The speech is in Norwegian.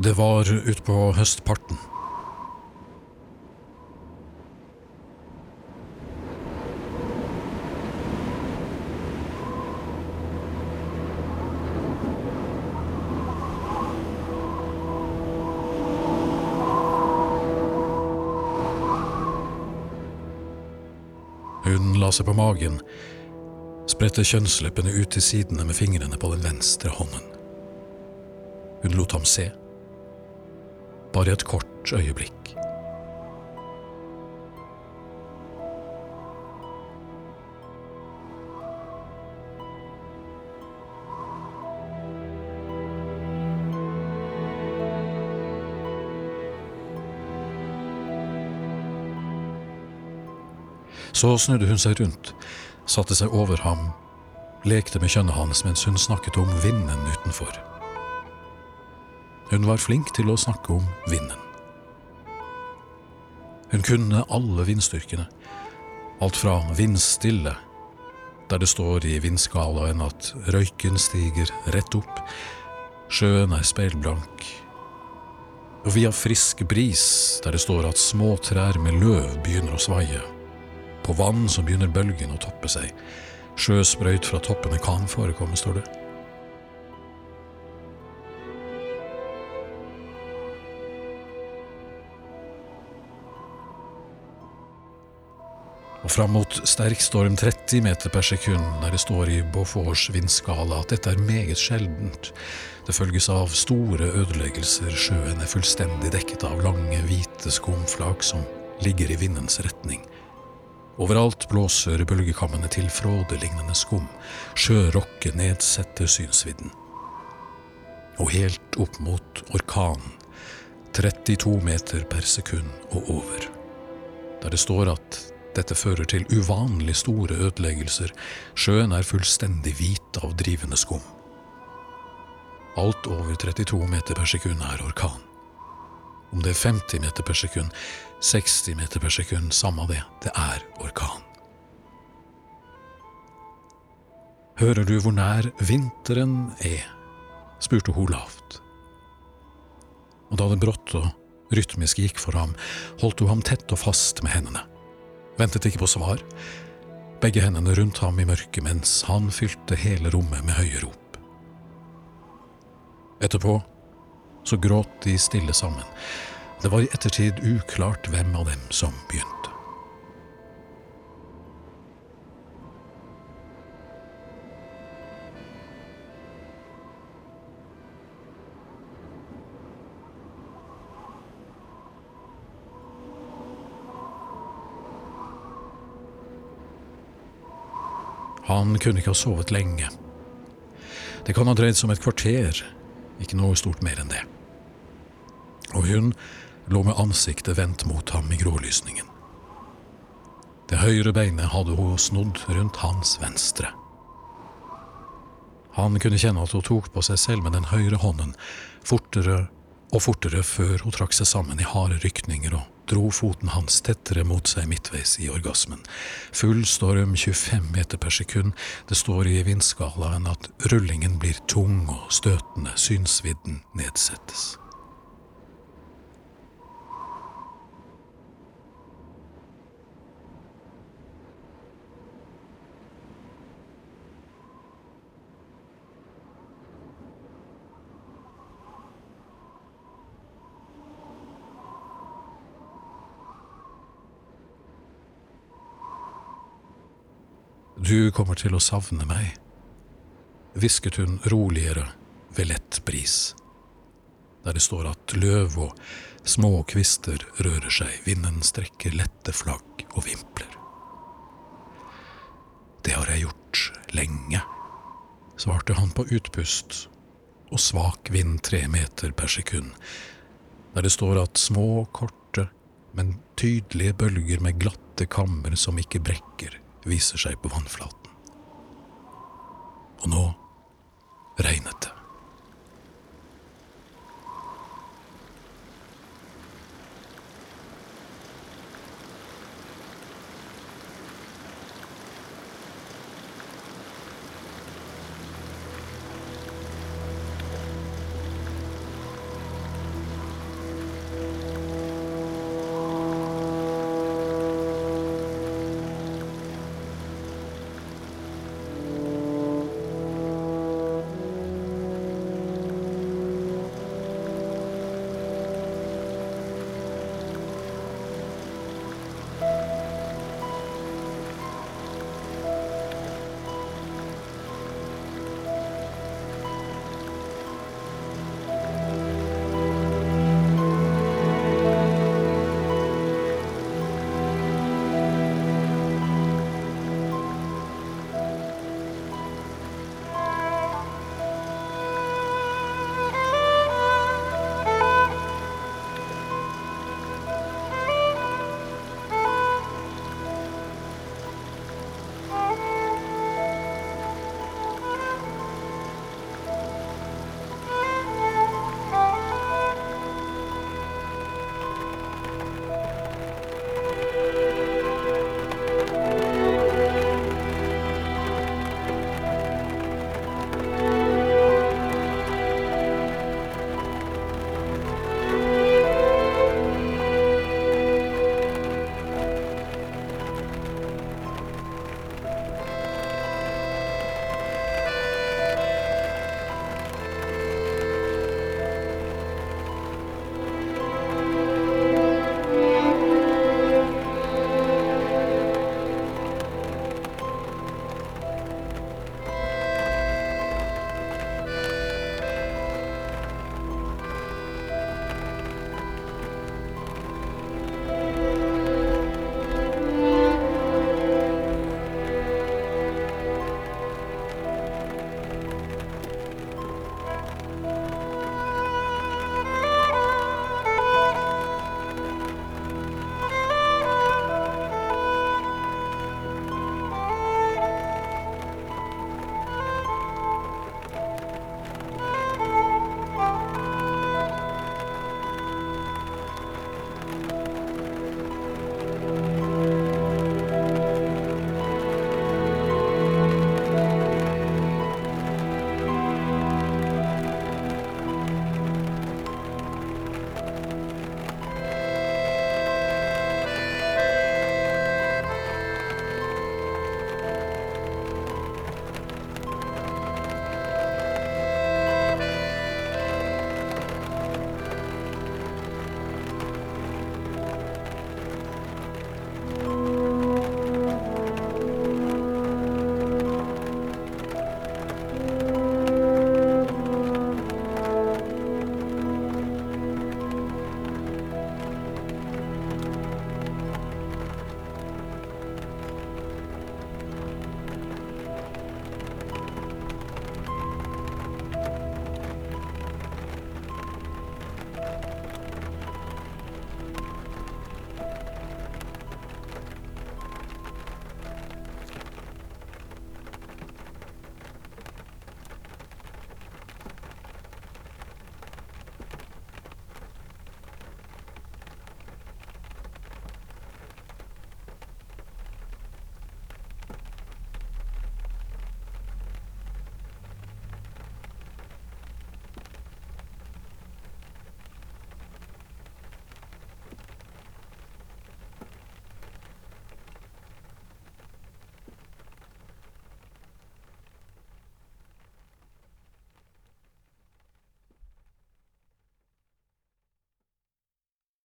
Det var utpå høstparten. Hun la seg på magen, spredte kjønnsleppene ut til sidene med fingrene på den venstre hånden. Hun lot ham se. Bare et kort øyeblikk. Så snudde hun seg rundt, satte seg over ham, lekte med kjønnet hans mens hun snakket om vinden utenfor. Hun var flink til å snakke om vinden. Hun kunne alle vindstyrkene, alt fra vindstille, der det står i vindskalaen at røyken stiger rett opp, sjøen er speilblank, og via frisk bris, der det står at små trær med løv begynner å svaie. På vann som begynner bølgen å toppe seg. Sjøsprøyt fra toppene kan forekomme, står det. Og fram mot sterk storm 30 meter per sekund, der det står i Beauforts vindskala at dette er meget sjeldent. Det følges av store ødeleggelser, sjøen er fullstendig dekket av lange, hvite skumflak som ligger i vindens retning. Overalt blåser bølgekammene til frådelignende skum, sjørokket nedsetter synsvidden. Og helt opp mot orkanen, 32 meter per sekund og over, der det står at dette fører til uvanlig store ødeleggelser, sjøen er fullstendig hvit av drivende skum. Alt over 32 meter per sekund er orkan. Om det er 50 meter per sekund, 60 meter per sekund, samme det, det er orkan. Hører du hvor nær vinteren er? spurte hun lavt. Og da det brått og rytmisk gikk for ham, holdt hun ham tett og fast med hendene. Ventet ikke på svar. Begge hendene rundt ham i mørket mens han fylte hele rommet med høye rop. Etterpå så gråt de stille sammen. Det var i ettertid uklart hvem av dem som begynte. Han kunne ikke ha sovet lenge. Det kan ha dreid seg om et kvarter, ikke noe stort mer enn det. Og hun lå med ansiktet vendt mot ham i grålysningen. Det høyre beinet hadde hun snodd rundt hans venstre. Han kunne kjenne at hun tok på seg selv med den høyre hånden, fortere og fortere før hun trakk seg sammen i harde rykninger og dro foten hans tettere mot seg midtveis i orgasmen. Full storm 25 meter per sekund, det står i vindskalaen at rullingen blir tung og støtende, synsvidden nedsettes. Du kommer til å savne meg, hvisket hun roligere ved lett bris, der det står at løv og små kvister rører seg, vinden strekker lette flagg og vimpler. Det har jeg gjort lenge, svarte han på utpust og svak vind tre meter per sekund, der det står at små, korte, men tydelige bølger med glatte kammer som ikke brekker, viser seg på vannflaten. Og nå regnet det.